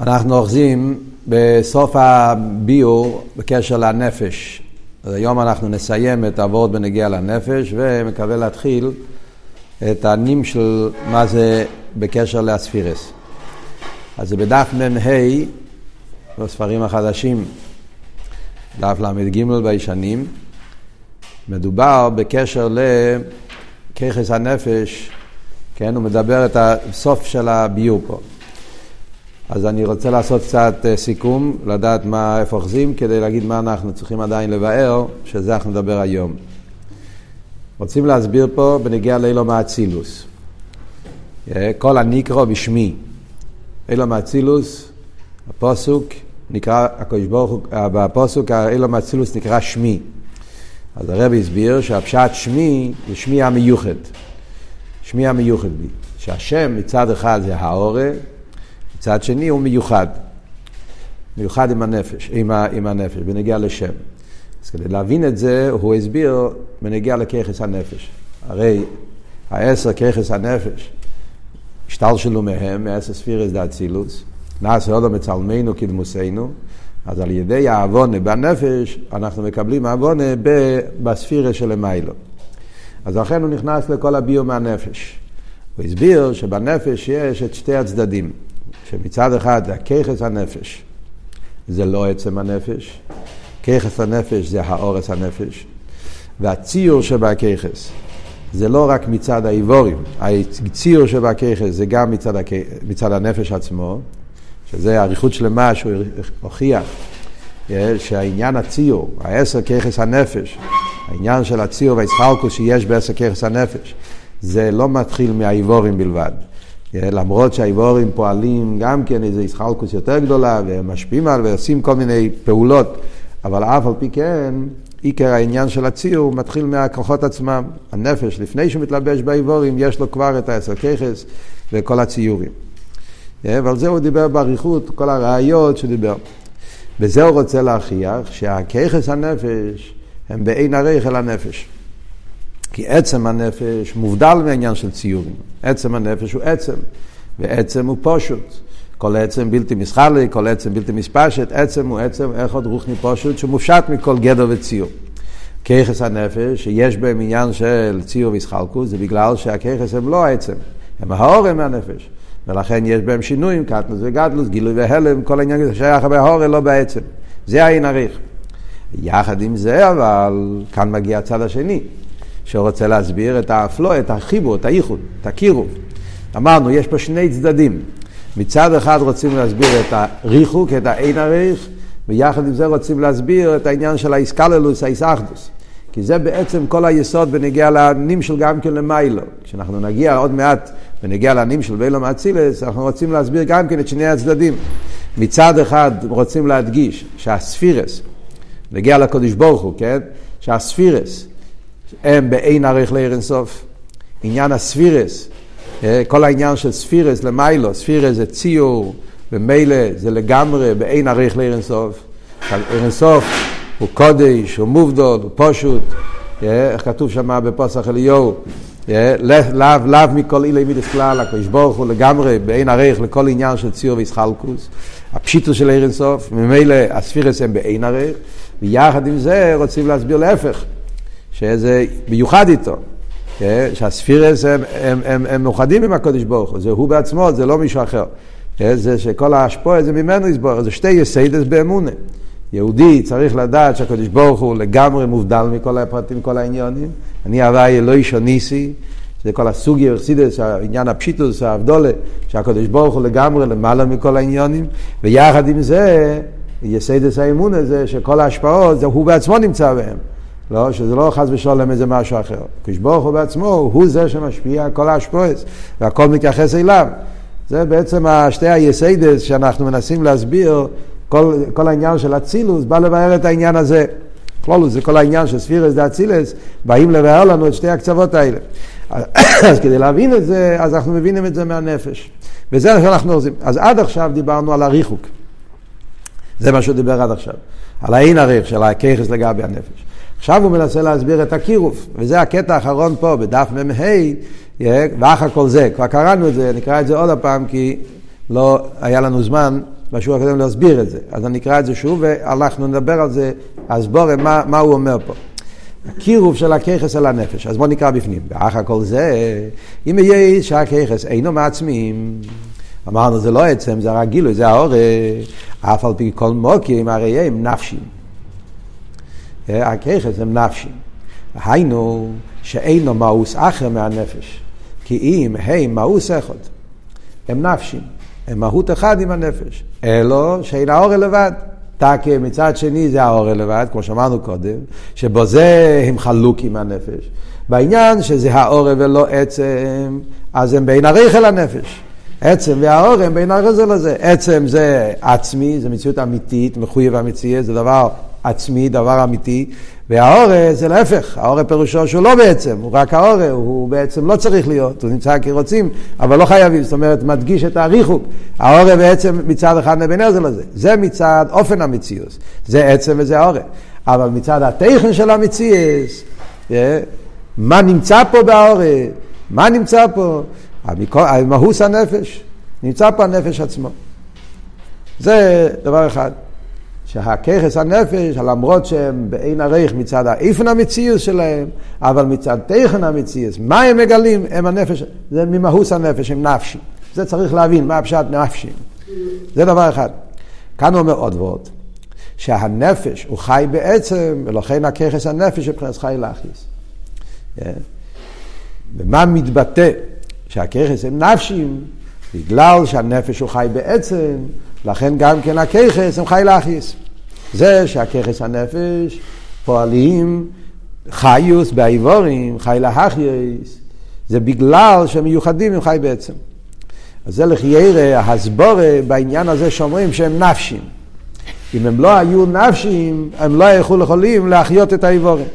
אנחנו אוחזים בסוף הביור בקשר לנפש. אז היום אנחנו נסיים את העבוד בנגיע לנפש ומקווה להתחיל את הנים של מה זה בקשר לאספירס. אז זה בדף מ"ה, בספרים החדשים, דף ל"ג בישנים, מדובר בקשר לככס הנפש, כן, הוא מדבר את הסוף של הביור פה. אז אני רוצה לעשות קצת אה, סיכום, לדעת מה, איפה אוחזים, כדי להגיד מה אנחנו צריכים עדיין לבאר, שזה אנחנו נדבר היום. רוצים להסביר פה בנגיע לאילו מאצילוס. אה, כל הניקרו בשמי. אילו מאצילוס, הפוסוק נקרא, הקדוש ברוך הוא, אה, בפוסוק אילו מאצילוס נקרא שמי. אז הרב הסביר שהפשט שמי זה שמי המיוחד. שמי המיוחד בי. שהשם מצד אחד זה האורה, מצד שני הוא מיוחד. מיוחד עם הנפש, עם, ה, עם הנפש, בנגיע לשם. אז כדי להבין את זה, הוא הסביר בנגיע לככס הנפש. הרי העשר ככס הנפש, השתלשלו מהם, מעשר ספירס דאצילוס, נעשה עוד מצלמנו כדמוסנו, אז על ידי העוונה בנפש, אנחנו מקבלים העוונה בספירס של המיילו. אז לכן הוא נכנס לכל הביו מהנפש. הוא הסביר שבנפש יש את שתי הצדדים. שמצד אחד זה הככס הנפש, זה לא עצם הנפש, ככס הנפש זה האורס הנפש, והציור שבככס זה לא רק מצד האיבורים, הציור שבככס זה גם מצד, הכ... מצד הנפש עצמו, שזה אריכות שלמה שהוא הוכיח אה, שהעניין הציור, העשר ככס הנפש, העניין של הציור והיצחלקוס שיש בעשר ככס הנפש, זה לא מתחיל מהאיבורים בלבד. למרות שהאיבורים פועלים גם כן איזו ישחלקוס יותר גדולה, והם משפיעים על ועושים כל מיני פעולות, אבל אף על פי כן, עיקר העניין של הציור מתחיל מהכוחות עצמם. הנפש, לפני שהוא מתלבש באיבורים, יש לו כבר את העשר ככס וכל הציורים. ועל זה הוא דיבר באריכות, כל הראיות שהוא דיבר. וזה הוא רוצה להוכיח שהככס הנפש הם בעין ערך אל הנפש. כי עצם הנפש מובדל מהעניין של ציורים. עצם הנפש הוא עצם, ועצם הוא פשוט. כל עצם בלתי מסחלי, כל עצם בלתי מספשת, עצם הוא עצם אחד רוחני פשוט שמופשט מכל גדר וציור. ככס הנפש, שיש בהם עניין של ציור וסחלקוס, זה בגלל שהככס הם לא העצם, הם ההורם מהנפש. ולכן יש בהם שינויים, קטנוס וגדלוס, גילוי והלם, כל העניין הזה שייך בהורם, לא בעצם. זה העין הריך. יחד עם זה, אבל כאן מגיע הצד השני. שרוצה להסביר את האפלו, את החיבור, את האיחוד, את הקירוב. אמרנו, יש פה שני צדדים. מצד אחד רוצים להסביר את הריחוק, את האין הריך, ויחד עם זה רוצים להסביר את העניין של האיסקללוס, האיסאחדוס. כי זה בעצם כל היסוד בנגיע לנמשל גם כן למיילו. כשאנחנו נגיע עוד מעט בנגיע לנמשל ואילו מאצילס, אנחנו רוצים להסביר גם כן את שני הצדדים. מצד אחד רוצים להדגיש שהספירס, נגיע לקודש ברוך הוא, כן? שהספירס, הם באין ערך לעיר אינסוף. עניין הספירס, אה, כל העניין של ספירס למיילו, ספירס זה ציור, במילא זה לגמרי באין ערך. עיר אינסוף הוא קודש, הוא מובדול, הוא פשוט, אה, איך כתוב שם בפוסח אליהו, אה, לאו לאו מכל אילי מידס כלל, הקדוש ברוך הוא לגמרי באין ערך לכל עניין של ציור וישחלקוס, הפשיטוס של עיר אינסוף, ממילא הספירס הם באין ערך, ויחד עם זה רוצים להסביר להפך. שזה מיוחד איתו. כן? שהספירס הם, הם, הם, הם מאוחדים עם הקודש ברוך הוא, זה הוא בעצמו, זה לא מישהו אחר. כן? זה שכל ההשפועה זה ממנו יסבור, זה שתי יסיידס באמונה. יהודי צריך לדעת שהקודש ברוך הוא לגמרי מובדל מכל הפרטים, מכל העניונים. אני הוואי אלוהי שוניסי, שזה כל הסוגי ארסידס, העניין הפשיטוס, האבדולה, שהקודש ברוך הוא לגמרי למעלה מכל העניונים, ויחד עם זה, יסיידס האמון הזה, שכל ההשפעות, זה הוא בעצמו נמצא בהם. לא, שזה לא חס ושלום איזה משהו אחר. כשברוך הוא בעצמו הוא זה שמשפיע על כל האשפויס, והכל מתייחס אליו. זה בעצם שתי היסיידס שאנחנו מנסים להסביר, כל, כל העניין של אצילוס בא לבאר את העניין הזה. כלולוס זה כל העניין של ספירס דה אצילס, באים לבאר לנו את שתי הקצוות האלה. אז כדי להבין את זה, אז אנחנו מבינים את זה מהנפש. וזה מה שאנחנו עושים. אז עד עכשיו דיברנו על הריחוק. זה מה שהוא דיבר עד עכשיו. על האין הריח של הככס לגבי הנפש. עכשיו הוא מנסה להסביר את הקירוף, וזה הקטע האחרון פה בדף מ"ה, ואחר כל זה, כבר קראנו את זה, נקרא את זה עוד הפעם כי לא היה לנו זמן בשיעור הקודם להסביר את זה. אז אני אקרא את זה שוב ואנחנו נדבר על זה, אז בואו, מה, מה הוא אומר פה. הקירוב של הככס אל הנפש. אז בואו נקרא בפנים. ואחר כל זה, אם יהיה שהככס אינו מעצמים, אמרנו זה לא עצם, זה רק גילוי, זה האור, אף על פי כל מוקים, הרי הם נפשים. הככס הם נפשים. היינו שאינו מאוס אחר מהנפש. כי אם הם מאוס אחד, הם נפשים. הם מהות אחד עם הנפש. אלו שאין האור לבד. תקה מצד שני זה האור לבד, כמו שאמרנו קודם, שבו זה הם חלוק עם הנפש. בעניין שזה האור ולא עצם, אז הם בין הריכל לנפש. עצם והאור הם בין הרזל לזה. עצם זה עצמי, זה מציאות אמיתית, מחויב אמיתי, זה דבר עצמי, דבר אמיתי, והאורא זה להפך, האורא פירושו שהוא לא בעצם, הוא רק האורא, הוא בעצם לא צריך להיות, הוא נמצא כרוצים, אבל לא חייבים, זאת אומרת, מדגיש את הריחוק. האורא בעצם מצד אחד לבין עזר לזה, זה מצד אופן המציאוס, זה עצם וזה האורא. אבל מצד הטכן של המציאוס, אה, מה נמצא פה באורא, מה נמצא פה? מהוס הנפש, נמצא פה הנפש עצמו. זה דבר אחד. שהככס הנפש, למרות שהם בעין הרייך מצד האיפן המציאוס שלהם, אבל מצד תכן המציאוס, מה הם מגלים? הם הנפש, זה ממהוס הנפש, הם נפשי. זה צריך להבין, מה הפשט נפשים. זה דבר אחד. כאן הוא אומר עוד ועוד, שהנפש הוא חי בעצם, ולכן הככס הנפש מבחינת חי להכיס. כן? ומה מתבטא? שהככס הם נפשים, בגלל שהנפש הוא חי בעצם, לכן גם כן הככס הם חי לאחיס. זה שהככס הנפש פועלים חיוס באיבורים, חי להחייס, זה בגלל שהם מיוחדים עם חי בעצם. אז זה לחיירא ההסבורה בעניין הזה שאומרים שהם נפשים. אם הם לא היו נפשים, הם לא היו יכולים להחיות את האיבורים.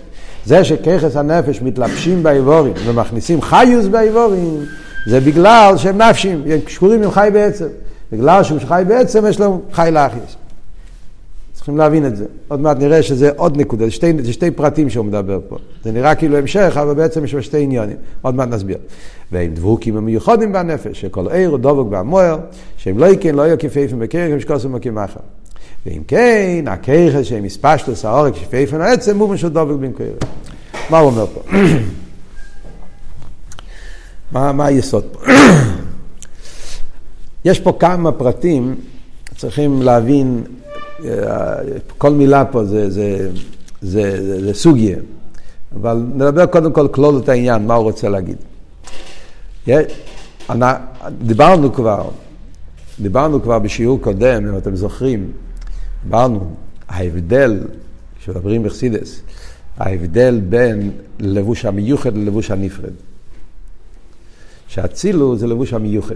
זה שככס הנפש מתלבשים באיבורים ומכניסים חיוס באיבורים, זה בגלל שהם נפשים, הם קשורים עם חי בעצם. בגלל שהוא חי בעצם, יש לו חי לאחיס. צריכים להבין את זה. עוד מעט נראה שזה עוד נקודה, זה שתי, זה שתי פרטים שהוא מדבר פה. זה נראה כאילו המשך, אבל בעצם יש לו שתי עניונים. עוד מעט נסביר. ועם דבוקים המיוחדים בנפש, שכל עיר הוא דבוק והמוער, שהם לא יקן, לא יהיו כפייפן בקרק, ושקוסם מקים אחר. ואם כן, הכיכס שהם הספשטוס העורק כפייפן העצם, הוא משהו דבוק במקרק. מה הוא אומר פה? מה, מה היסוד פה? יש פה כמה פרטים, צריכים להבין, אה, כל מילה פה זה, זה, זה, זה, זה סוגיה, אבל נדבר קודם כל כלול את העניין, מה הוא רוצה להגיד. דיברנו כבר, דיברנו כבר בשיעור קודם, אם אתם זוכרים, דיברנו, ההבדל, כשמדברים בחסידס, ההבדל בין לבוש המיוחד ללבוש הנפרד. שאצילו זה לבוש המיוחד.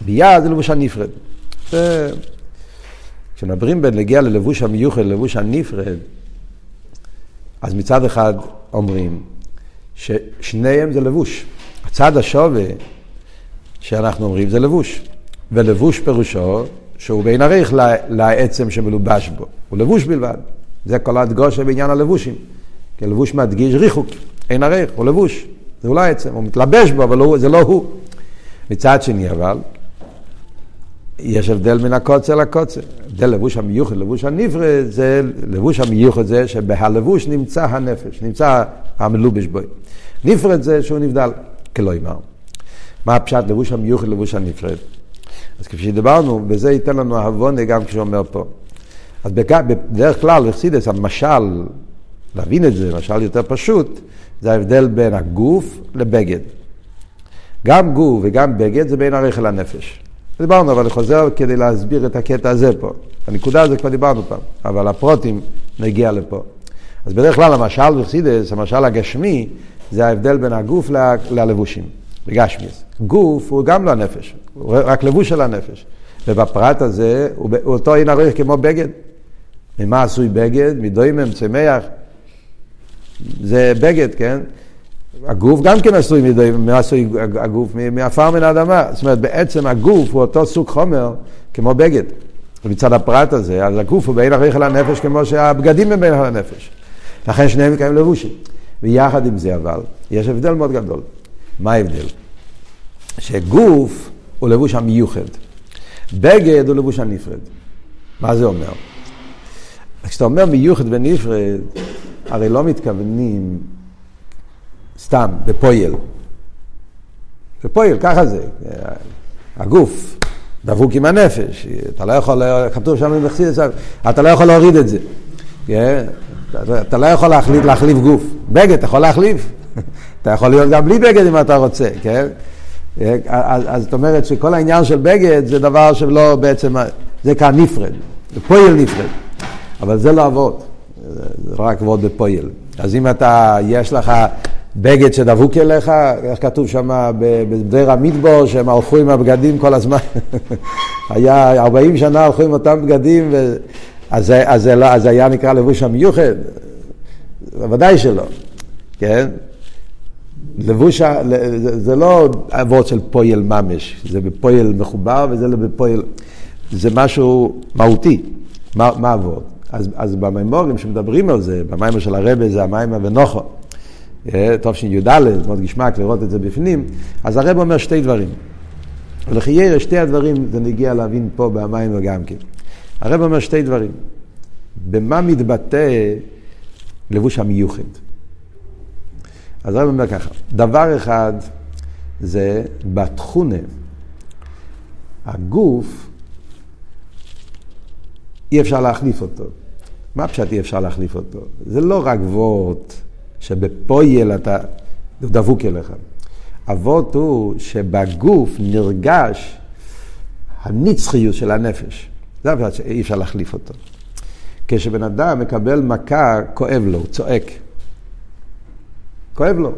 ביד זה לבוש הנפרד. כשמדברים בין להגיע ללבוש המיוחד ללבוש הנפרד, אז מצד אחד אומרים ששניהם זה לבוש. הצד השווה שאנחנו אומרים זה לבוש. ולבוש פירושו שהוא בין ערך לעצם שמלובש בו. הוא לבוש בלבד. זה כל הדגושה בעניין הלבושים. כי לבוש מדגיש ריחוק, אין ערך, הוא לבוש. זה אולי עצם, הוא מתלבש בו, אבל לא, זה לא הוא. מצד שני אבל, יש הבדל מן הקוצר לקוצר. הבדל לבוש המיוחד, לבוש הנפרד, זה לבוש המיוחד זה שבהלבוש נמצא הנפש, נמצא המלובש בו. נפרד זה שהוא נבדל, כלא יאמר. מה הפשט לבוש המיוחד, לבוש הנפרד? אז כפי שדיברנו, וזה ייתן לנו הבונה גם כשהוא אומר פה. אז בדרך כלל, בחסידס, המשל, להבין את זה, משל יותר פשוט, זה ההבדל בין הגוף לבגד. גם גוף וגם בגד זה בין הרכב לנפש. דיברנו, אבל אני חוזר כדי להסביר את הקטע הזה פה. הנקודה הזו כבר דיברנו פעם, אבל הפרוטים נגיע לפה. אז בדרך כלל המשל בחסידס, המשל הגשמי, זה ההבדל בין הגוף ל- ללבושים, בגשמיס. גוף הוא גם לא הנפש, הוא רק לבוש של הנפש. ובפרט הזה הוא אותו אין ערך כמו בגד. ממה עשוי בגד? מדוימם, צמח. זה בגד, כן? הגוף גם כן עשוי מדי, מה עשוי הגוף? מעפר מן האדמה. זאת אומרת, בעצם הגוף הוא אותו סוג חומר כמו בגד. מצד הפרט הזה, אז הגוף הוא בין הריח לנפש כמו שהבגדים הם בין לנפש. לכן שניהם מקיימים לבושים. ויחד עם זה אבל, יש הבדל מאוד גדול. מה ההבדל? שגוף הוא לבוש המיוחד. בגד הוא לבוש הנפרד. מה זה אומר? כשאתה אומר מיוחד ונפרד, הרי לא מתכוונים סתם, בפויל. בפויל, ככה זה. הגוף דבוק עם הנפש. אתה לא יכול, כתוב שם במחסיד, אתה לא יכול להוריד את זה. אתה לא יכול להחליף, להחליף גוף. בגד אתה יכול להחליף. אתה יכול להיות גם בלי בגד אם אתה רוצה, כן? אז זאת אומרת שכל העניין של בגד זה דבר שלא בעצם, זה כאן נפרד, זה פועל נפרד, אבל זה לא אבות, זה רק אבות בפועל. אז אם אתה, יש לך בגד שדבוק אליך, איך כתוב שם בדבר המדבור, שהם הלכו עם הבגדים כל הזמן, היה 40 שנה הלכו עם אותם בגדים, ו... אז, אז, אז, אז היה נקרא לבוש המיוחד? ודאי שלא, כן? לבוש, זה, לא אבות של פועל ממש, זה בפועל מחובר וזה לא בפועל, זה משהו מהותי, מה, מה? אז, אז במימורים שמדברים על זה, במימור של הרבה זה המימור ונוחו, אה, טוב שי"ד, מאוד גשמק לראות את זה בפנים, אז הרב אומר שתי דברים. ולחייר שתי הדברים זה נגיע להבין פה במים גם כן. הרב אומר שתי דברים. במה מתבטא לבוש המיוחד? אז הרב אומר ככה, דבר אחד זה בתכונה, הגוף, אי אפשר להחליף אותו. מה פשוט אי אפשר להחליף אותו? זה לא רק וורט שבפויל אתה דבוק אליך. אבות הוא שבגוף נרגש הנצחיות של הנפש. זה אבות שאי אפשר להחליף אותו. כשבן אדם מקבל מכה, כואב לו, הוא צועק. כואב לו.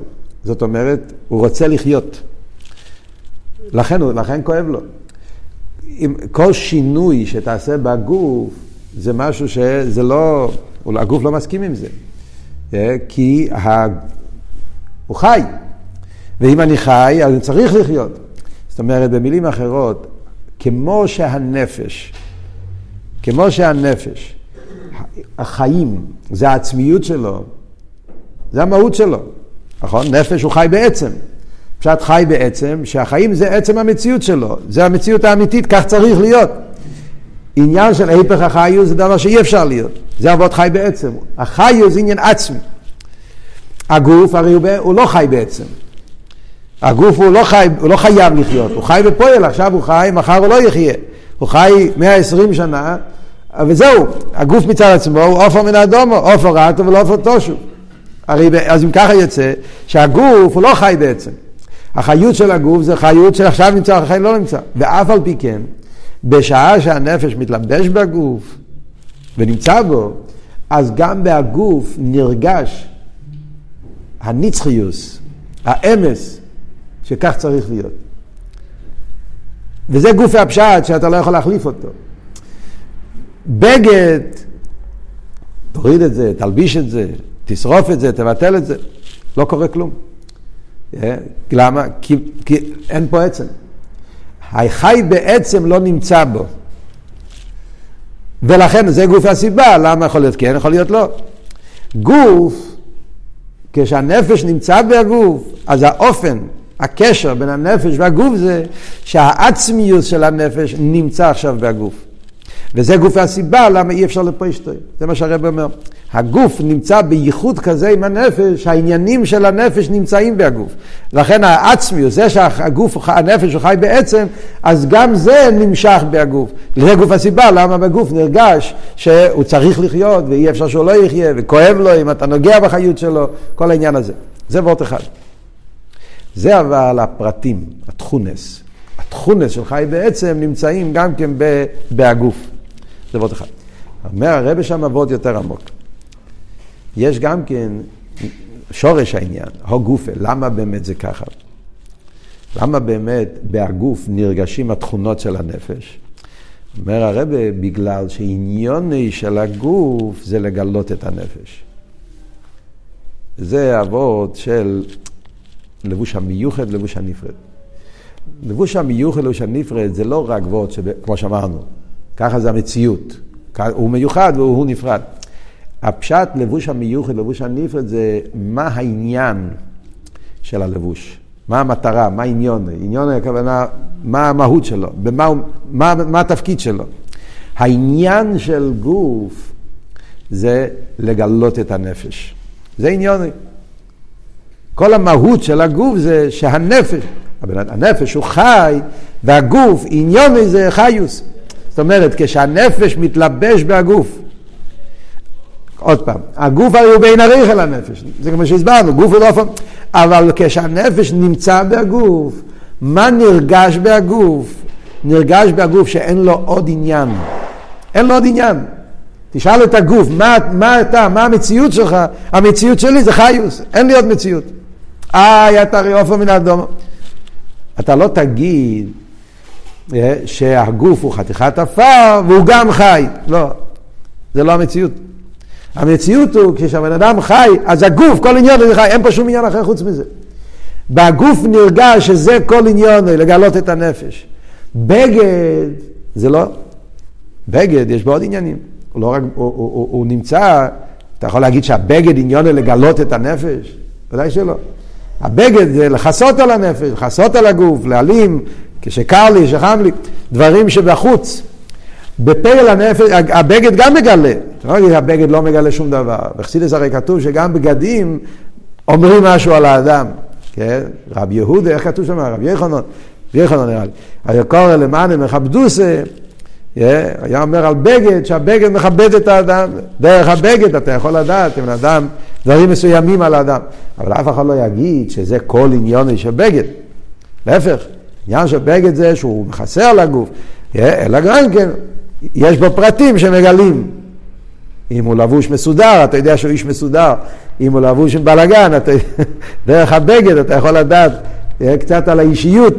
זאת אומרת, הוא רוצה לחיות. לכן, לכן כואב לו. עם כל שינוי שתעשה בגוף, זה משהו שזה לא, הגוף לא מסכים עם זה. אה, כי ה... הוא חי. ואם אני חי, אז אני צריך לחיות. זאת אומרת, במילים אחרות, כמו שהנפש, כמו שהנפש, החיים, זה העצמיות שלו, זה המהות שלו. נכון? נפש הוא חי בעצם. פשט חי בעצם, שהחיים זה עצם המציאות שלו, זה המציאות האמיתית, כך צריך להיות. עניין של היפך החיו זה דבר שאי אפשר להיות, זה אבות חי בעצם. החיו זה עניין עצמי. הגוף הרי הוא, הוא לא חי בעצם. הגוף הוא לא, חי, הוא לא חייב לחיות, הוא חי ופועל, עכשיו הוא חי, מחר הוא לא יחיה. הוא חי 120 שנה, וזהו, הגוף מצד עצמו הוא עופר מן האדומו, עופר רטו ולא עופר תושו. הרי אז אם ככה יוצא שהגוף הוא לא חי בעצם. החיות של הגוף זה חיות שעכשיו נמצא, החי לא נמצא. ואף על פי כן, בשעה שהנפש מתלבש בגוף ונמצא בו, אז גם בהגוף נרגש הנצחיוס, האמס, שכך צריך להיות. וזה גוף הפשט שאתה לא יכול להחליף אותו. בגד, תוריד את זה, תלביש את זה, תשרוף את זה, תבטל את זה, לא קורה כלום. אה? למה? כי, כי אין פה עצם. החי בעצם לא נמצא בו. ולכן זה גוף הסיבה, למה יכול להיות כן, יכול להיות לא. גוף, כשהנפש נמצא בגוף, אז האופן, הקשר בין הנפש והגוף זה שהעצמיות של הנפש נמצא עכשיו בגוף. וזה גוף הסיבה למה אי אפשר לפרשטו. זה מה שהרב אומר. הגוף נמצא בייחוד כזה עם הנפש, העניינים של הנפש נמצאים בהגוף. לכן העצמיות, זה שהגוף, הנפש הוא חי בעצם, אז גם זה נמשך בהגוף. זה גוף הסיבה, למה בגוף נרגש שהוא צריך לחיות ואי אפשר שהוא לא יחיה, וכואב לו אם אתה נוגע בחיות שלו, כל העניין הזה. זה וורט אחד. זה אבל הפרטים, התכונס. התכונס של חי בעצם נמצאים גם כן בהגוף. זה וורט אחד. אומר הרבה שם וורט יותר עמוק. יש גם כן שורש העניין, הו גופה, למה באמת זה ככה? למה באמת בהגוף נרגשים התכונות של הנפש? אומר הרבה, בגלל שעניוני של הגוף זה לגלות את הנפש. זה אבות של לבוש המיוחד, לבוש הנפרד. לבוש המיוחד, לבוש הנפרד, זה לא רק אבות, כמו שאמרנו, ככה זה המציאות. הוא מיוחד והוא נפרד. הפשט לבוש המיוחד, לבוש הנפרד, זה מה העניין של הלבוש. מה המטרה, מה העניון, עניון הכוונה, מה המהות שלו, במה, מה, מה התפקיד שלו. העניין של גוף זה לגלות את הנפש. זה עניון. כל המהות של הגוף זה שהנפש, הנפש הוא חי, והגוף, עניון זה חיוס. זאת אומרת, כשהנפש מתלבש בהגוף, עוד פעם, הגוף הרי הוא בין הריח אל הנפש, זה כמו שהסברנו, גוף הוא לא אופן, אבל כשהנפש נמצא בגוף, מה נרגש בהגוף? נרגש בהגוף שאין לו עוד עניין. אין לו עוד עניין. תשאל את הגוף, מה, מה אתה, מה המציאות שלך? המציאות שלי זה חיוס, אין לי עוד מציאות. איי, אתה הרי מן האדום. אתה לא תגיד שהגוף הוא חתיכת עפר והוא גם חי. לא, זה לא המציאות. המציאות הוא, כשהבן אדם חי, אז הגוף, כל עניין הוא חי, אין פה שום עניין אחר חוץ מזה. בגוף נרגש שזה כל עניין, לגלות את הנפש. בגד, זה לא. בגד, יש בו עוד עניינים. הוא, לא רק, הוא, הוא, הוא, הוא נמצא, אתה יכול להגיד שהבגד עניין הוא לגלות את הנפש? ודאי שלא. הבגד זה לכסות על הנפש, לכסות על הגוף, להעלים, כשקר לי, כשחם לי, דברים שבחוץ. בפעל הנפש, הבגד גם מגלה, לא להגיד הבגד לא מגלה שום דבר. בחסידס הרי כתוב שגם בגדים אומרים משהו על האדם. כן? רב יהודה, איך כתוב שם? רב יחנון, יחנון נראה לי. היה קורא למען מכבדוסה, היה אומר על בגד, שהבגד מכבד את האדם. דרך הבגד אתה יכול לדעת אם אדם, דברים מסוימים על האדם. אבל אף אחד לא יגיד שזה כל עניון של בגד. להפך, עניין של בגד זה שהוא מכסה על הגוף. אלא גם כן, יש בו פרטים שמגלים. אם הוא לבוש מסודר, אתה יודע שהוא איש מסודר. אם הוא לבוש עם בלאגן, אתה... דרך הבגד אתה יכול לדעת אה, קצת על האישיות.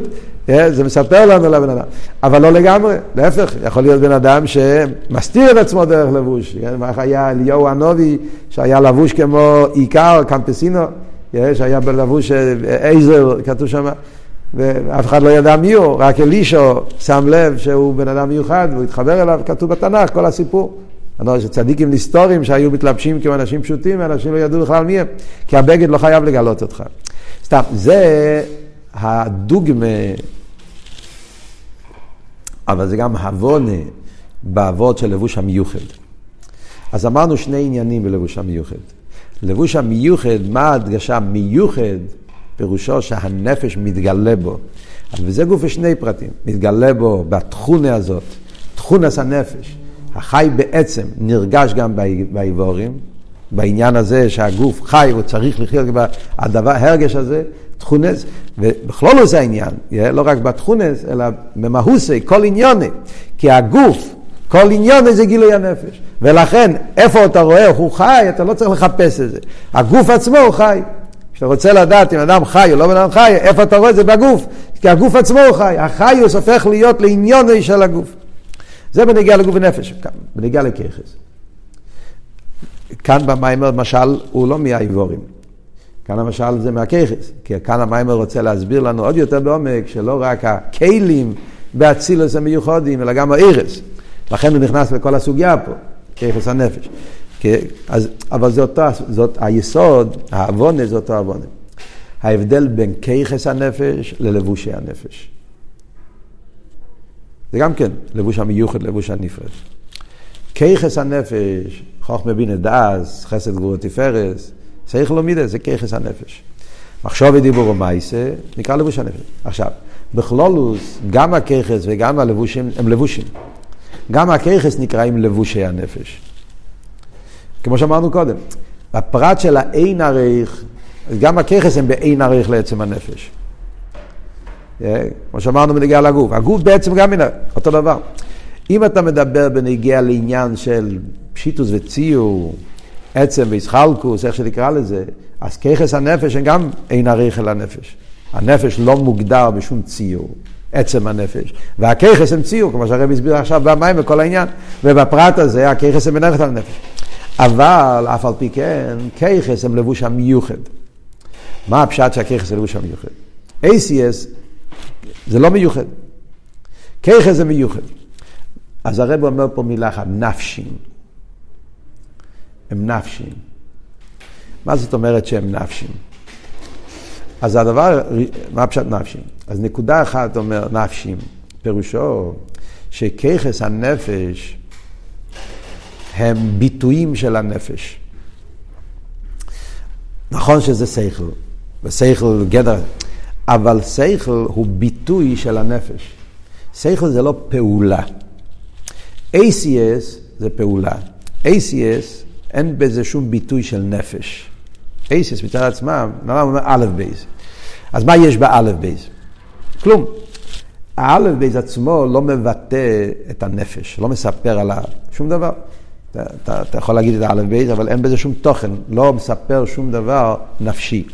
אה, זה מספר לנו לבן אדם. אבל לא לגמרי, להפך, יכול להיות בן אדם שמסתיר את עצמו דרך לבוש. מה היה אליהו הנובי, שהיה לבוש כמו עיקר, קמפסינו, אה, שהיה בלבוש עזר, כתוב שם. ואף אחד לא ידע מי הוא, רק אלישו שם לב שהוא בן אדם מיוחד והוא התחבר אליו, כתוב בתנ"ך, כל הסיפור. שצדיקים היסטוריים שהיו מתלבשים כמו אנשים פשוטים, ואנשים לא ידעו בכלל מי הם, כי הבגד לא חייב לגלות אותך. סתם, זה הדוגמה, אבל זה גם הבונה באבות של לבוש המיוחד. אז אמרנו שני עניינים בלבוש המיוחד. לבוש המיוחד, מה ההדגשה מיוחד? פירושו שהנפש מתגלה בו. וזה גוף שני פרטים, מתגלה בו בתכונה הזאת, תכונס הנפש. החי בעצם נרגש גם באיבורים, בעניין הזה שהגוף חי, הוא צריך לחיות בדבר, הרגש הזה, תכונס, ובכלול הוא זה העניין, לא רק בתכונס, אלא במהוסי, כל עניוני, כי הגוף, כל עניוני זה גילוי הנפש, ולכן איפה אתה רואה הוא חי, אתה לא צריך לחפש את זה, הגוף עצמו הוא חי. כשאתה רוצה לדעת אם אדם חי או לא בן אדם חי, איפה אתה רואה את זה בגוף? כי הגוף עצמו הוא חי, החיוס הופך להיות לעניון של הגוף. זה בנגיע לגוף ונפש, בנגיע לככס. כאן במיימר משל הוא לא מהאיבורים. כאן המשל זה מהככס, כי כאן המיימר רוצה להסביר לנו עוד יותר בעומק שלא רק הכלים באצילוס המיוחדים, אלא גם הארס. לכן הוא נכנס לכל הסוגיה פה, ככס הנפש. אז, אבל זה אותו, זאת היסוד, העוונה זה אותו העוונה. ההבדל בין כיחס הנפש ללבושי הנפש. זה גם כן לבוש המיוחד, לבוש הנפרד. כיחס הנפש, חוכמה בינה דאז, חסד גבורת תפארס, צריך לומידה, זה כיחס הנפש. מחשוב ודיבור ומייסה, נקרא לבוש הנפש. עכשיו, בכלולוס, גם הכיחס וגם הלבושים הם לבושים. גם הכיחס נקראים לבושי הנפש. כמו שאמרנו קודם, הפרט של האין עריך, גם הככס הם באין עריך לעצם הנפש. אה, כמו שאמרנו בנגיעה לגוף, הגוף בעצם גם אותו דבר. אם אתה מדבר בנגיעה לעניין של פשיטוס וציור, עצם וישחלקוס, איך שנקרא לזה, אז ככס הנפש הם גם אין עריך אל הנפש. הנפש לא מוגדר בשום ציור, עצם הנפש. והככס הם ציור, כמו שהרבי הסביר עכשיו במים וכל העניין. ובפרט הזה, הככס הם עריך על הנפש. אבל אף על פי כן, כיחס הם לבוש המיוחד. מה הפשט שהכיחס זה לבוש המיוחד? ACS זה לא מיוחד. כיחס זה מיוחד. אז הרב אומר פה מילה אחת, נפשים. הם נפשים. מה זאת אומרת שהם נפשים? אז הדבר, מה פשט נפשים? אז נקודה אחת אומר נפשים, פירושו שככס הנפש הם ביטויים של הנפש. נכון שזה שכל, ושכל גדר, אבל שכל הוא ביטוי של הנפש. שכל זה לא פעולה. ACS זה פעולה. ACS אין בזה שום ביטוי של נפש. ACS מצד עצמם, נראה אומר א' בייס. אז מה יש באלף בית? כלום. האלף בית עצמו לא מבטא את הנפש, לא מספר על שום דבר. אתה, אתה, אתה יכול להגיד את האלף בית, אבל אין בזה שום תוכן, לא מספר שום דבר נפשי.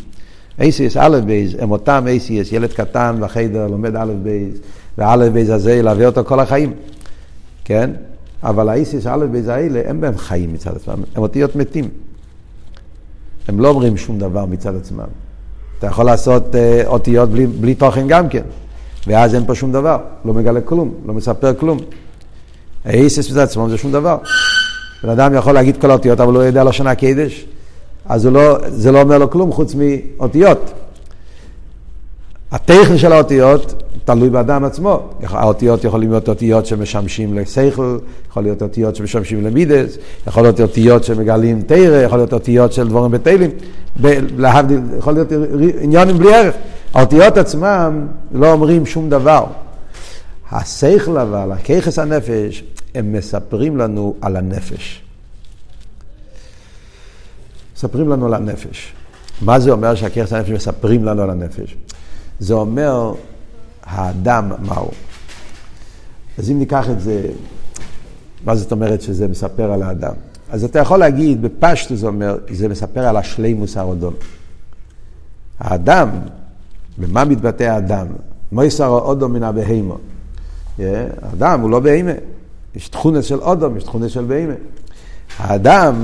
אותיות אלף בית הם אותם אייסיס, ילד קטן בחדר לומד אלף בית, והאלף בית הזה ילווה אותו כל החיים, כן? אבל האותיות אלף בית האלה, אין בהם חיים מצד עצמם, הם אותיות מתים. הם לא אומרים שום דבר מצד עצמם. אתה יכול לעשות uh, אותיות בלי, בלי תוכן גם כן, ואז אין פה שום דבר, לא מגלה כלום, לא מספר כלום. האיסיס מצד עצמם זה שום דבר. בן אדם יכול להגיד כל האותיות, אבל הוא לא יודע לשון הקדש, אז לא, זה לא אומר לו כלום חוץ מאותיות. הטכן של האותיות תלוי באדם עצמו. האותיות יכולים להיות אותיות שמשמשים לשכל, יכול להיות אותיות שמשמשים למידס, יכול להיות אותיות שמגלים תרא, יכול להיות אותיות של דבורים בטלים, להבדיל, יכול להיות עניונים בלי ערך. האותיות עצמם לא אומרים שום דבר. השכל אבל, הככס הנפש, הם מספרים לנו על הנפש. מספרים לנו על הנפש. מה זה אומר שהככס הנפש מספרים לנו על הנפש? זה אומר האדם מהו. אז אם ניקח את זה, מה זאת אומרת שזה מספר על האדם? אז אתה יכול להגיד, בפשטו זה אומר, זה מספר על השלימוס הרודון. האדם, במה מתבטא האדם? מויסר אודו מן הבהימו. האדם הוא לא בהימה. יש תכונס של אודום, יש תכונס של בהימה. האדם,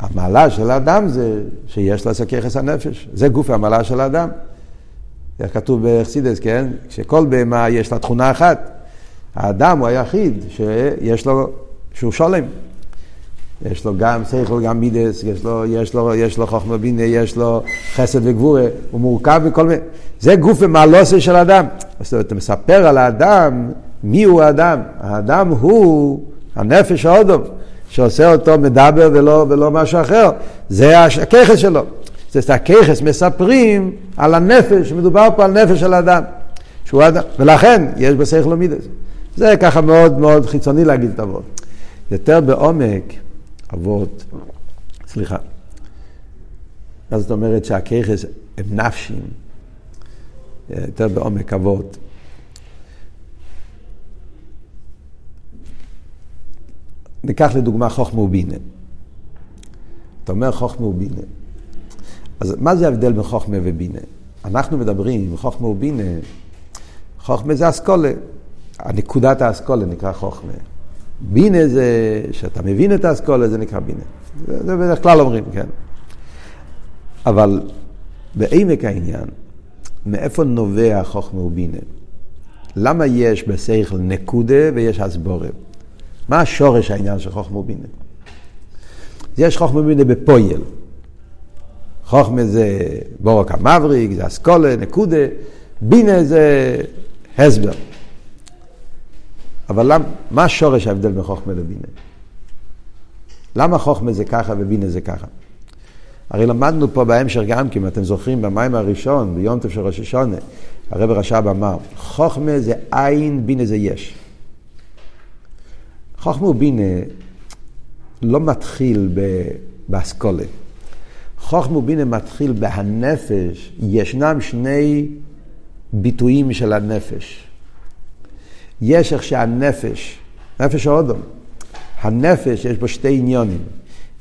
המעלה של האדם זה שיש לו סככס הנפש. זה גוף המעלה של האדם. איך כתוב בחסידס, כן? שכל בהמה יש לה תכונה אחת. האדם הוא היחיד שיש לו, שהוא שולם. יש לו גם שכל, גם מידס, יש לו, יש לו, יש לו חוכמה בינה, יש לו חסד וגבורה, הוא מורכב מכל מיני... זה גוף ומעלוסה של אדם. זאת אומרת, אתה מספר על האדם, מי הוא האדם? האדם הוא הנפש האודום, שעושה אותו מדבר ולא, ולא משהו אחר. זה הככס שלו. זה הככס מספרים על הנפש, שמדובר פה על נפש של האדם. שהוא אדם, ולכן יש בשכל מידס. זה ככה מאוד מאוד חיצוני להגיד את אבות. יותר בעומק, אבות, סליחה. מה זאת אומרת שהככס הם נפשים, יותר בעומק אבות. ניקח לדוגמה חוכמה ובינה. אתה אומר חוכמה ובינה. אז מה זה ההבדל בין חוכמה ובינה? אנחנו מדברים, חוכמה ובינה, חוכמה זה אסכולה. הנקודת האסכולה נקרא חוכמה. בינה זה, שאתה מבין את האסכולה, זה נקרא בינה. זה, זה בדרך כלל אומרים, כן. אבל בעמק העניין, מאיפה נובע חוכמה ובינה? למה יש בשכל נקודה ויש הסבורה? מה השורש העניין של חוכמה ובינה? יש חוכמה ובינה בפויל. חוכמה זה בורק המבריק, זה אסכולה, נקודה, בינה זה הסבר. אבל למ, מה שורש ההבדל בין חוכמה לבינה? למה חוכמה זה ככה ובינה זה ככה? הרי למדנו פה בהמשך גם כי אם אתם זוכרים במים הראשון, ביום טוב של ראש השונה, הרב רש"ב אמר, חוכמה זה עין, בינה זה יש. חוכמה ובינה לא מתחיל באסכולה. חוכמה ובינה מתחיל בהנפש, ישנם שני ביטויים של הנפש. יש איך שהנפש, נפש האודום, הנפש יש בו שתי עניונים.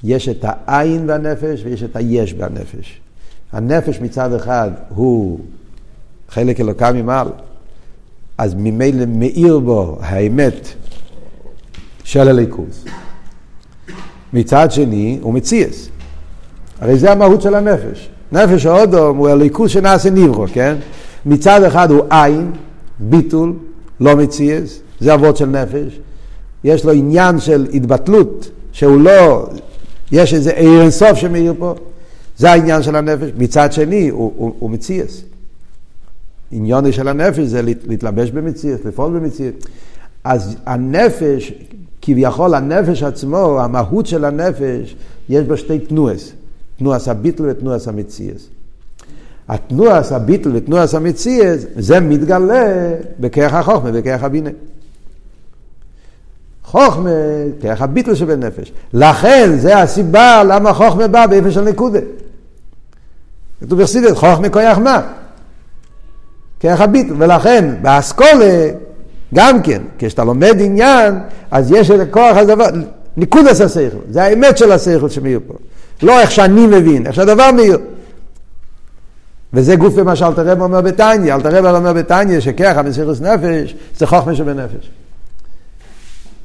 יש את העין בנפש ויש את היש בנפש. הנפש מצד אחד הוא חלק אלוקה ממעל, אז ממילא מאיר בו האמת של הליכוז. מצד שני הוא מציאס. הרי זה המהות של הנפש. נפש האודום הוא הליכוז שנעשה נברו, כן? מצד אחד הוא עין, ביטול, לא מציאס, זה אבות של נפש. יש לו עניין של התבטלות, שהוא לא, יש איזה עיר אינסוף שמאיר פה. זה העניין של הנפש. מצד שני, הוא, הוא, הוא מציאס. עניוני של הנפש זה להתלבש במציאס, לפעול במציאס. אז הנפש, כביכול הנפש עצמו, המהות של הנפש, יש בה שתי תנועס. תנועס הביטל ותנועס המציאס. התנועס הביטל ותנועס המציאס, זה מתגלה בכרך החוכמה, בכרך הבינה. חוכמה, כרך הביטל שבנפש. לכן, זה הסיבה למה חוכמה בא באיפה של נקודה. כתוב בחסידת, חוכמה כוח מה? כרך הביטל. ולכן, באסכולה, גם כן, כשאתה לומד עניין, אז יש את הכוח הדבר, ניקודס השכל, זה האמת של השכל שמאיר פה. לא איך שאני מבין, איך שהדבר מאיר. וזה גוף במה שאלתר רב אומר בתניא, אלתר רב אומר בתניא שככה מסירוס נפש זה חוכמה שבנפש.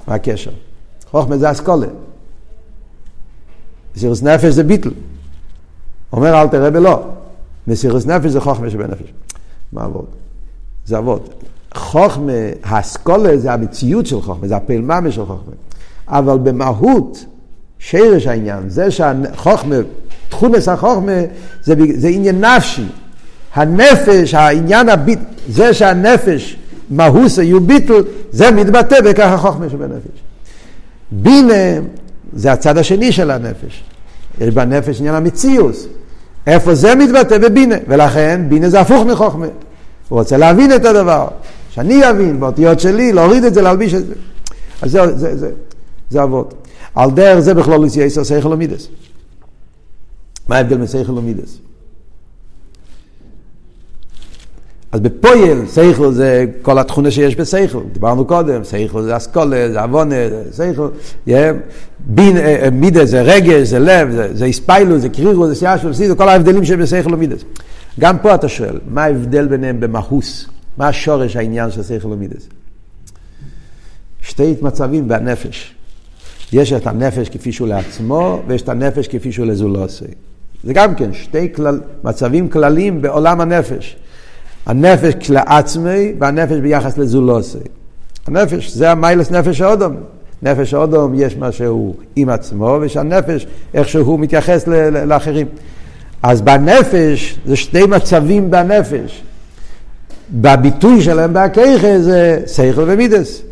מה הקשר? חוכמה זה אסכולה. מסירוס נפש זה ביטל. אומר אלתר רב לא, מסירוס נפש זה חוכמה שבנפש. מה עבוד? זה עבוד. חוכמה, האסכולה זה המציאות של חוכמה, זה הפעלממה של חוכמה. אבל במהות, שרש העניין, זה שהחוכמה, תכונס החוכמה, זה, זה עניין נפשי. הנפש, העניין הביט, זה שהנפש, מהוס יהיו ביטל, זה מתבטא בכך החוכמה שבנפש. בינה זה הצד השני של הנפש. יש בנפש עניין המציאוס. איפה זה מתבטא? בבינה. ולכן בינה זה הפוך מחוכמה. הוא רוצה להבין את הדבר. שאני אבין באותיות שלי, להוריד את זה, להלביש את זה. אז זה, זה, זה, זה אבות. על דרך זה בכלול יסר שכל ומידס. מה ההבדל בין ומידס? אז בפויל, שכל זה כל התכונה שיש בשכל, דיברנו קודם, שכל זה אסכולה, זה עוונה, שכל, בין, אה, אה, מידס זה רגש, זה לב, זה, זה הספיילו, זה קרירו, זה סיישו, זה כל ההבדלים שבשכל ומידס. גם פה אתה שואל, מה ההבדל ביניהם במהוס? מה השורש העניין של שכל ומידס? שתי מצבים בנפש. יש את הנפש כפי שהוא לעצמו, ויש את הנפש כפי שהוא לזולוסי. זה גם כן שתי כלל, מצבים כלליים בעולם הנפש. הנפש לעצמי והנפש ביחס לזולוסי. הנפש זה המיילס נפש האודום. נפש האודום יש מה שהוא עם עצמו, ושהנפש איך שהוא מתייחס לאחרים. אז בנפש זה שתי מצבים בנפש. בביטוי שלהם בהכיכה זה סייכל ומידס.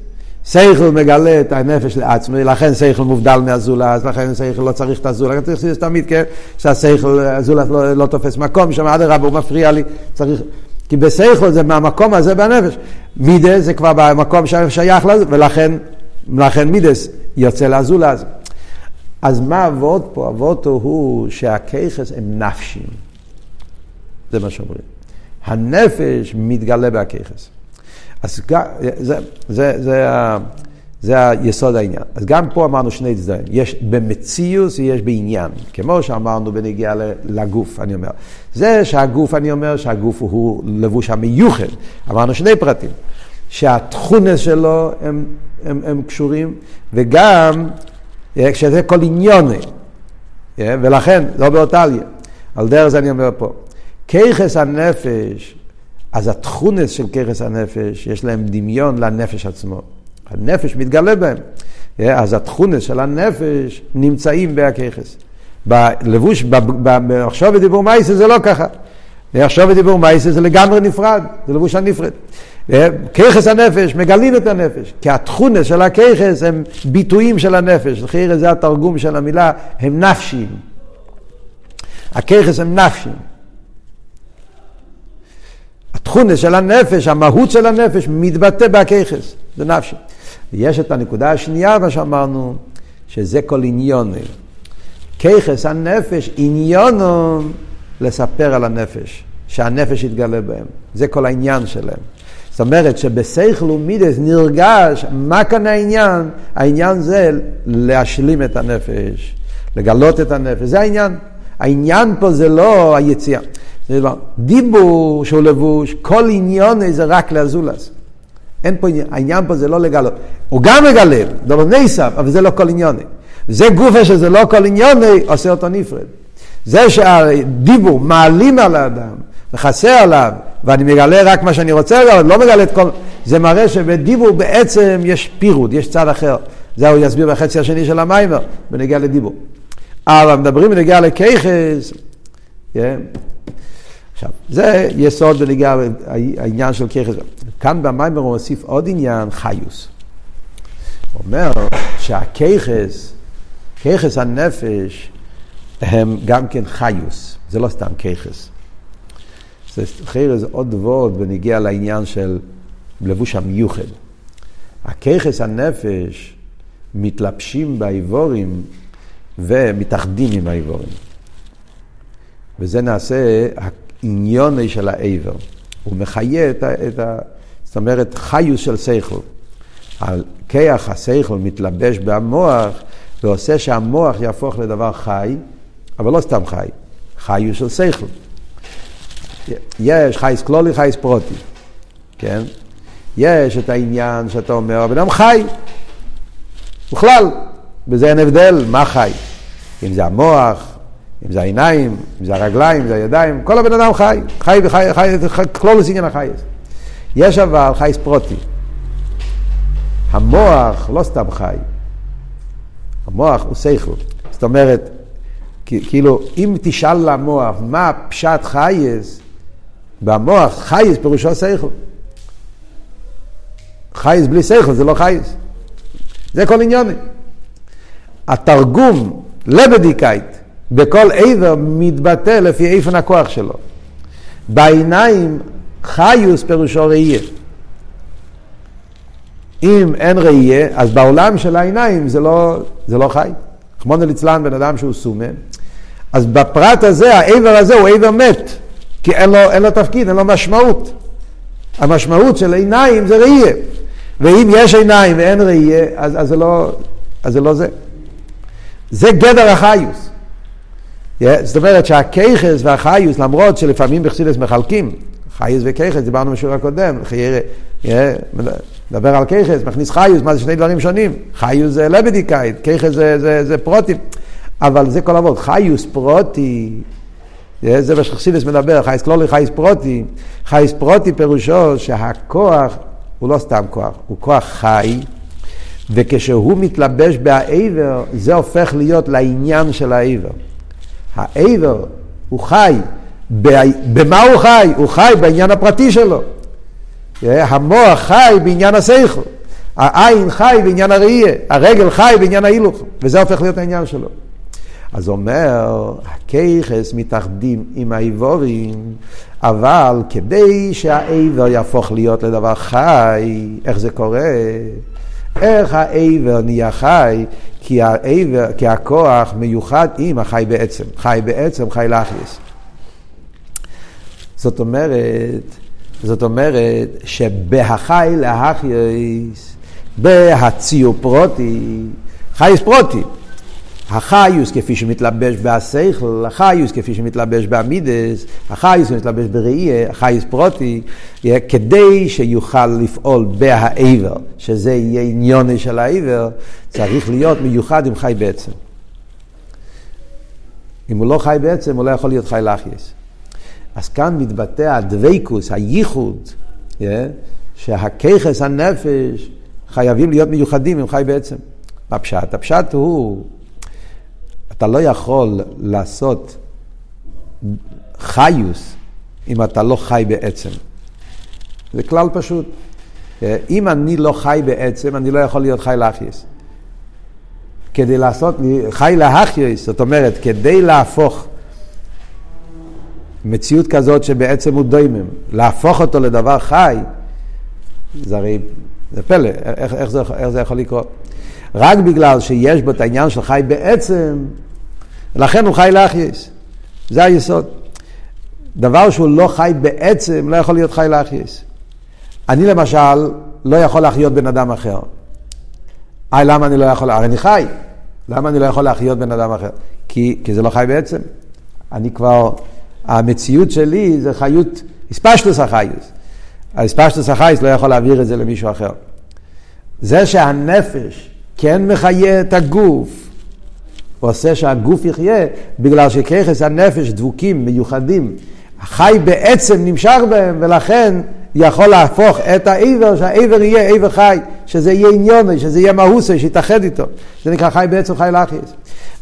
סייכל מגלה את הנפש לעצמו, לכן סייכל מובדל מהזולת, לכן סייכל לא צריך את הזולת, צריך תמיד, כן, שהסייכל, הזולת לא, לא תופס מקום, שם אדרבה הוא מפריע לי, צריך, כי בסייכל זה מהמקום הזה בנפש, מידס זה כבר במקום ששייך לזה, ולכן לכן מידס יוצא לזולת. אז מה אבות פה? אבות הוא שהכיכס הם נפשים. זה מה שאומרים. הנפש מתגלה בהכיכס. אז זה, זה, זה, זה היסוד העניין. אז גם פה אמרנו שני צדדים. יש במציאוס ויש בעניין. כמו שאמרנו בנגיעה לגוף, אני אומר. זה שהגוף, אני אומר שהגוף הוא לבוש המיוחד. אמרנו שני פרטים. שהתכונס שלו הם, הם, הם קשורים, וגם שזה כל עניוני. ולכן, לא באותליה. על דרך זה אני אומר פה. כיחס הנפש אז התכונס של ככס הנפש, יש להם דמיון לנפש עצמו. הנפש מתגלה בהם. אז התכונס של הנפש נמצאים בהככס. בלבוש, במחשוב ודיבור מייסה זה לא ככה. מחשוב ודיבור מייסה זה לגמרי נפרד, זה לבוש הנפרד. ככס הנפש, מגלים את הנפש. כי התכונס של הככס הם ביטויים של הנפש. לכן זה התרגום של המילה, הם נפשיים. הככס הם נפשיים. התכונה של הנפש, המהות של הנפש, מתבטא בהכיכס, זה נפשי. ויש את הנקודה השנייה, מה שאמרנו, שזה כל עניון. כיכס הנפש, עניונו לספר על הנפש, שהנפש יתגלה בהם. זה כל העניין שלהם. זאת אומרת שבסייכל ומידס נרגש, מה כאן העניין? העניין זה להשלים את הנפש, לגלות את הנפש, זה העניין. העניין פה זה לא היציאה. דיבור שהוא לבוש, כל עניון זה רק לאזולס. אין פה עניין, העניין פה זה לא לגלות. הוא גם מגלה, דבר נסף, אבל זה לא כל עניוני. זה גופה שזה לא כל עניוני, עושה אותו נפרד. זה שהדיבור מעלים על האדם, וחסר עליו, ואני מגלה רק מה שאני רוצה, אבל לא מגלה את כל... זה מראה שבדיבור בעצם יש פירוד, יש צד אחר. זה הוא יסביר בחצי השני של המיימר, בנגיע לדיבור. אבל מדברים בנגיע לכיכס, Yeah. עכשיו, זה יסוד בניגע העניין של ככס. כאן במיימר הוא מוסיף עוד עניין, חיוס. הוא אומר שהככס, ככס הנפש, הם גם כן חיוס, זה לא סתם ככס. זה, זה עוד וורד בניגיע לעניין של לבוש המיוחד. הככס הנפש מתלבשים באיבורים ומתאחדים עם האיבורים. וזה נעשה העניון של העבר. הוא מחיה את ה... את ה זאת אומרת, חיוס של שכל. הכיח, השכל, מתלבש במוח ועושה שהמוח יהפוך לדבר חי, אבל לא סתם חי, חיוס של שכל. יש חייס כלולי, חייס פרוטי, כן? יש את העניין שאתה אומר, הבן אדם חי, בכלל, בזה אין הבדל, מה חי? אם זה המוח, אם זה העיניים, אם זה הרגליים, אם זה הידיים, כל הבן אדם חי, חי וחי, חי, כלולוס עניין החייס. יש אבל חייס פרוטי. המוח לא סתם חי, המוח הוא שכל. זאת אומרת, כאילו, אם תשאל למוח מה פשט חייס, במוח חייס פירושו שכל. חייס בלי שכל זה לא חייס. זה כל עניוני. התרגום לבדיקאית בכל עבר מתבטא לפי איפן הכוח שלו. בעיניים חיוס פירושו ראייה. אם אין ראייה, אז בעולם של העיניים זה לא, זה לא חי. חמונה ליצלן בן אדם שהוא סומה. אז בפרט הזה, העבר הזה הוא עבר מת, כי אין לו, אין לו תפקיד, אין לו משמעות. המשמעות של עיניים זה ראייה. ואם יש עיניים ואין ראייה, אז, אז, לא, אז זה לא זה. זה גדר החיוס. זאת אומרת שהכיכס והחיוס, למרות שלפעמים בחסידס מחלקים, חייס וכיכס, דיברנו בשיעור הקודם, מדבר על כיכס, מכניס חיוס, מה זה שני דברים שונים? חיוס זה לבדיקאית, כיכס זה, זה, זה פרוטים, אבל זה כל עבוד, חיוס פרוטי, זה מה שחסידס מדבר, חייס כלולי, חייס פרוטי, חייס פרוטי פירושו שהכוח הוא לא סתם כוח, הוא כוח חי, וכשהוא מתלבש בעבר, זה הופך להיות לעניין של העבר. העבר הוא חי, במה הוא חי? הוא חי בעניין הפרטי שלו. המוח חי בעניין השכל, העין חי בעניין הראייה, הרגל חי בעניין ההילוך, וזה הופך להיות העניין שלו. אז אומר, הכיכס מתאחדים עם האיבורים, אבל כדי שהאיבר יהפוך להיות לדבר חי, איך זה קורה? איך האיבר נהיה חי? כי האיבר, כי הכוח מיוחד עם החי בעצם. חי בעצם, חי לאחייס. זאת אומרת, זאת אומרת שבהחי לאחייס, בהציור פרוטי, חייס פרוטי. החיוס כפי שמתלבש בהשכל, החיוס כפי שמתלבש בעמידס, החיוס שמתלבש בראייה, החיוס פרוטי, כדי שיוכל לפעול בהעבר, שזה יהיה עניוני של העבר, צריך להיות מיוחד עם חי בעצם. אם הוא לא חי בעצם, הוא לא יכול להיות חי לאחייס. אז כאן מתבטא הדבקוס, הייחוד, שהככס הנפש חייבים להיות מיוחדים עם חי בעצם. הפשט, הפשט הוא אתה לא יכול לעשות חיוס אם אתה לא חי בעצם. זה כלל פשוט. אם אני לא חי בעצם, אני לא יכול להיות חי לאחייס. כדי לעשות, חי לאחייס, זאת אומרת, כדי להפוך מציאות כזאת שבעצם הוא דוימם, להפוך אותו לדבר חי, זה הרי, זה פלא, איך, איך, זה, איך זה יכול לקרות? רק בגלל שיש בו את העניין של חי בעצם, לכן הוא חי לאחייס. זה היסוד. דבר שהוא לא חי בעצם, לא יכול להיות חי לאחייס. אני למשל לא יכול להחיות בן אדם אחר. היי, למה אני לא יכול? הרי אני חי. למה אני לא יכול להחיות בן אדם אחר? כי, כי זה לא חי בעצם. אני כבר, המציאות שלי זה חיות, הספשטוס החייס. הספשטוס החייס לא יכול להעביר את זה למישהו אחר. זה שהנפש כן מחיה את הגוף, הוא עושה שהגוף יחיה, בגלל שככס הנפש דבוקים, מיוחדים. החי בעצם נמשך בהם, ולכן יכול להפוך את העבר, שהעבר יהיה עבר חי, שזה יהיה עניוני, שזה יהיה מהוסי, שיתאחד איתו. זה נקרא חי בעצם חי לאחיס.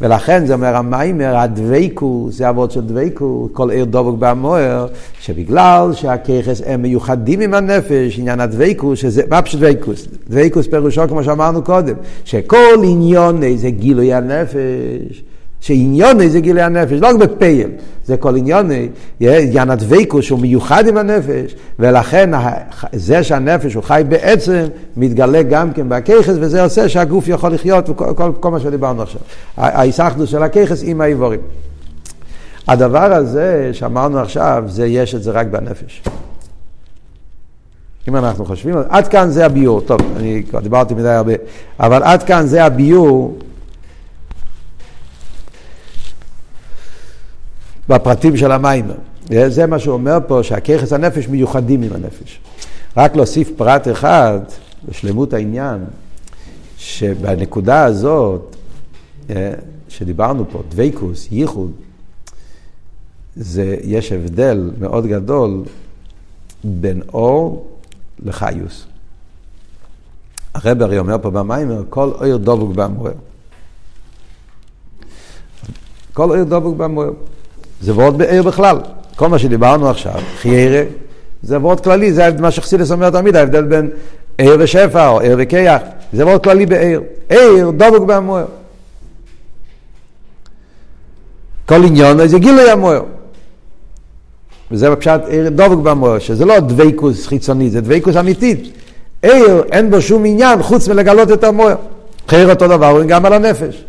ולכן זה אומר המיימר, הדבייקוס, זה אבות של דבייקוס, כל עיר דבוק במוער, שבגלל שהככס הם מיוחדים עם הנפש, עניין הדבייקוס, שזה, מה פשוט דבייקוס? דבייקוס פירושו כמו שאמרנו קודם, שכל עניון זה גילוי הנפש. שעניון זה גילוי הנפש, לא רק בפייל, זה כל עניון, עניין הדבקוס שהוא מיוחד עם הנפש, ולכן זה שהנפש הוא חי בעצם, מתגלה גם כן בככס, וזה עושה שהגוף יכול לחיות, וכל כל, כל מה שדיברנו עכשיו. ההיסחדות של הככס עם האיבורים. הדבר הזה שאמרנו עכשיו, זה יש את זה רק בנפש. אם אנחנו חושבים, עד כאן זה הביור, טוב, אני כבר דיברתי מדי הרבה, אבל עד כאן זה הביור בפרטים של המים. זה מה שהוא אומר פה, שהככס הנפש מיוחדים עם הנפש. רק להוסיף פרט אחד לשלמות העניין, שבנקודה הזאת, אה, שדיברנו פה, דבייקוס, ייחוד, זה, יש הבדל מאוד גדול בין אור לחיוס. הרב הרי אומר פה במיימר, כל אור דבוק במוער. כל אור דבוק במוער. זה וורד בעיר בכלל. כל מה שדיברנו עכשיו, חיירה, זה וורד כללי, זה מה שחסידס אומר תמיד, ההבדל בין עיר ושפע או עיר וכיח, זה וורד כללי בעיר. עיר דבוק בהמוער. כל עניון זה גילוי המוער. וזה בפשט עיר דבוק בהמוער, שזה לא דבייקוס חיצוני, זה דבייקוס אמיתית. עיר, אין בו שום עניין חוץ מלגלות את המוער. חייר אותו דבר, גם על הנפש.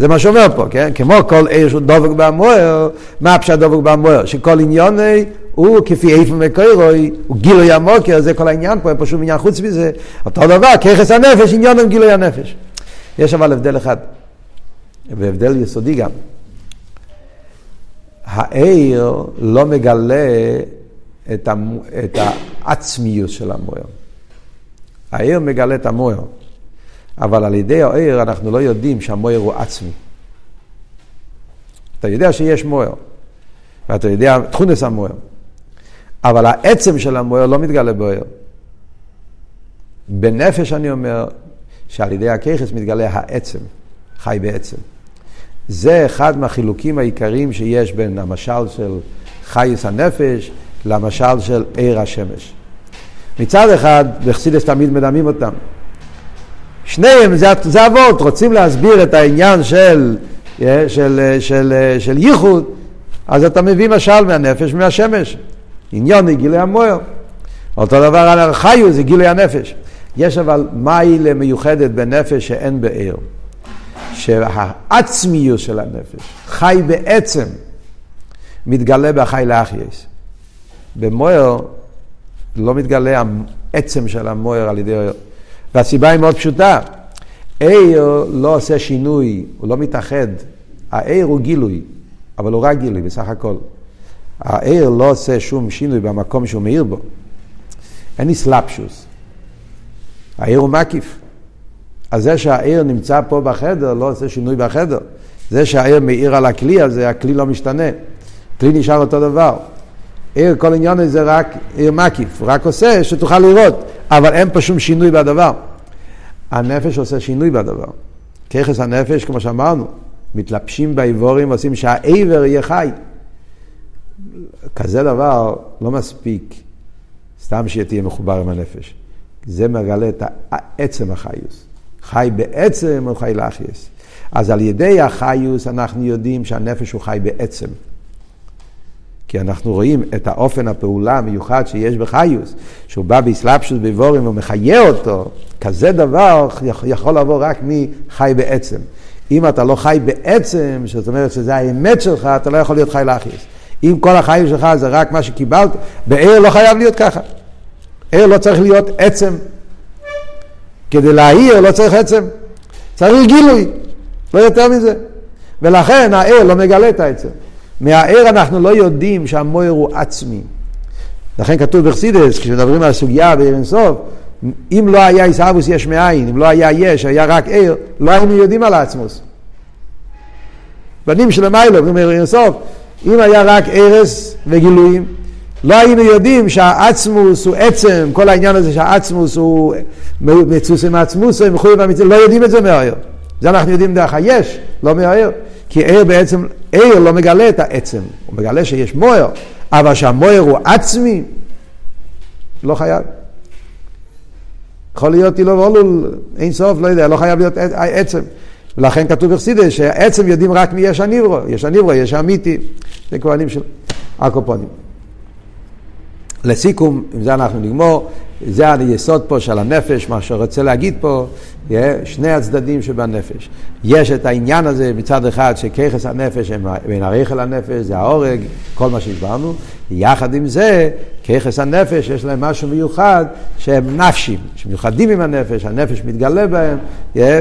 זה מה שאומר פה, כן? כמו כל עיר שהוא דבק במוער, מה הפשט דבק במוער? שכל עניוני הוא כפי איפה מקוירוי, הוא גילוי המוקר, זה כל העניין פה, אין פה שום עניין חוץ מזה. אותו דבר, ככס הנפש, עניון עם גילוי הנפש. יש אבל הבדל אחד, והבדל יסודי גם. העיר לא מגלה את, המ... את העצמיות של המוער. העיר מגלה את המוער. אבל על ידי העיר אנחנו לא יודעים שהמוער הוא עצמי. אתה יודע שיש מוער, ואתה יודע תכונס המוער, אבל העצם של המוער לא מתגלה בעיר. בנפש אני אומר שעל ידי הככס מתגלה העצם, חי בעצם. זה אחד מהחילוקים העיקריים שיש בין המשל של חייס הנפש למשל של עיר השמש. מצד אחד, בחסידס תמיד מדמים אותם. שניהם זה, זה אבות, רוצים להסביר את העניין של, אה, של, אה, של, של, אה, של ייחוד, אז אתה מביא משל מהנפש מהשמש. עניון היא גילוי המוער. אותו דבר על החיו זה גילוי הנפש. יש אבל מיילה מיוחדת בנפש שאין בעיר. שהעצמיות של הנפש, חי בעצם, מתגלה בחי לאחייס. במוער לא מתגלה העצם של המוער על ידי והסיבה היא מאוד פשוטה. עיר לא עושה שינוי, הוא לא מתאחד. העיר הוא גילוי, אבל הוא רק גילוי בסך הכל. העיר לא עושה שום שינוי במקום שהוא מאיר בו. אין אסלאפשוס. העיר הוא מקיף. אז זה שהעיר נמצא פה בחדר לא עושה שינוי בחדר. זה שהעיר מאיר על הכלי הזה, הכלי לא משתנה. הכלי נשאר אותו דבר. עיר, כל עניין זה רק עיר מקיף, רק עושה שתוכל לראות, אבל אין פה שום שינוי בדבר. הנפש עושה שינוי בדבר. ככס הנפש, כמו שאמרנו, מתלבשים באיבורים ועושים שהעבר יהיה חי. כזה דבר לא מספיק סתם שתהיה מחובר עם הנפש. זה מגלה את עצם החיוס. חי בעצם הוא חי לאחייס. אז על ידי החיוס אנחנו יודעים שהנפש הוא חי בעצם. כי אנחנו רואים את האופן הפעולה המיוחד שיש בחיוס, שהוא בא באסלאפשוס בבורים ומחיה אותו, כזה דבר יכול לבוא רק מחי בעצם. אם אתה לא חי בעצם, זאת אומרת שזה האמת שלך, אתה לא יכול להיות חי לאחיס. אם כל החיים שלך זה רק מה שקיבלת, בעיר לא חייב להיות ככה. עיר לא צריך להיות עצם. כדי להעיר לא צריך עצם. צריך גילוי, לא יותר מזה. ולכן העיר לא מגלה את העצם. מהער אנחנו לא יודעים שהמויר הוא עצמי. לכן כתוב בחסידס, כשמדברים על הסוגיה בעיר אינסוף, אם לא היה עיסאוווס יש מאין, אם לא היה יש, היה רק ער, לא היינו יודעים על העצמוס. בנים של המיילו, אומרים עיר אינסוף, אם היה רק ערס וגילויים, לא היינו יודעים שהעצמוס הוא עצם, כל העניין הזה שהעצמוס הוא מצוס עם העצמוס, לא יודעים את זה מהעיר. זה אנחנו יודעים דרך היש, לא מהעיר. כי עיר בעצם, עיר לא מגלה את העצם, הוא מגלה שיש מויר, אבל שהמויר הוא עצמי, לא חייב. יכול להיות אילו ואולול, אין סוף, לא יודע, לא חייב להיות עצם. ולכן כתוב בחסידס שעצם יודעים רק מי יש הניברו, יש הניברו, יש אמיתי, זה כהנים של הקופונים. לסיכום, עם זה אנחנו נגמור, זה היסוד פה של הנפש, מה שרוצה להגיד פה, שני הצדדים שבנפש. יש את העניין הזה מצד אחד שככס הנפש הם בין הרכל הנפש, זה ההורג, כל מה שהסברנו, יחד עם זה, ככס הנפש יש להם משהו מיוחד שהם נפשים, שמיוחדים עם הנפש, הנפש מתגלה בהם,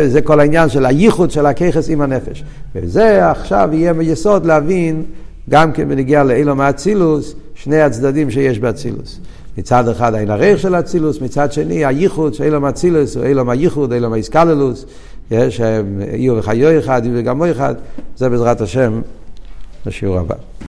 זה כל העניין של הייחוד של הככס עם הנפש. וזה עכשיו יהיה מיסוד להבין, גם כן בנגיע לאילום האצילוס, שני הצדדים שיש באצילוס. מצד אחד העין הריח של אצילוס, מצד שני הייחוד של אילום אצילוס, או אילום הייחוד, אילום האיסקללוס, יש איר וחיו אחד, איר וגמו אחד, זה בעזרת השם בשיעור הבא.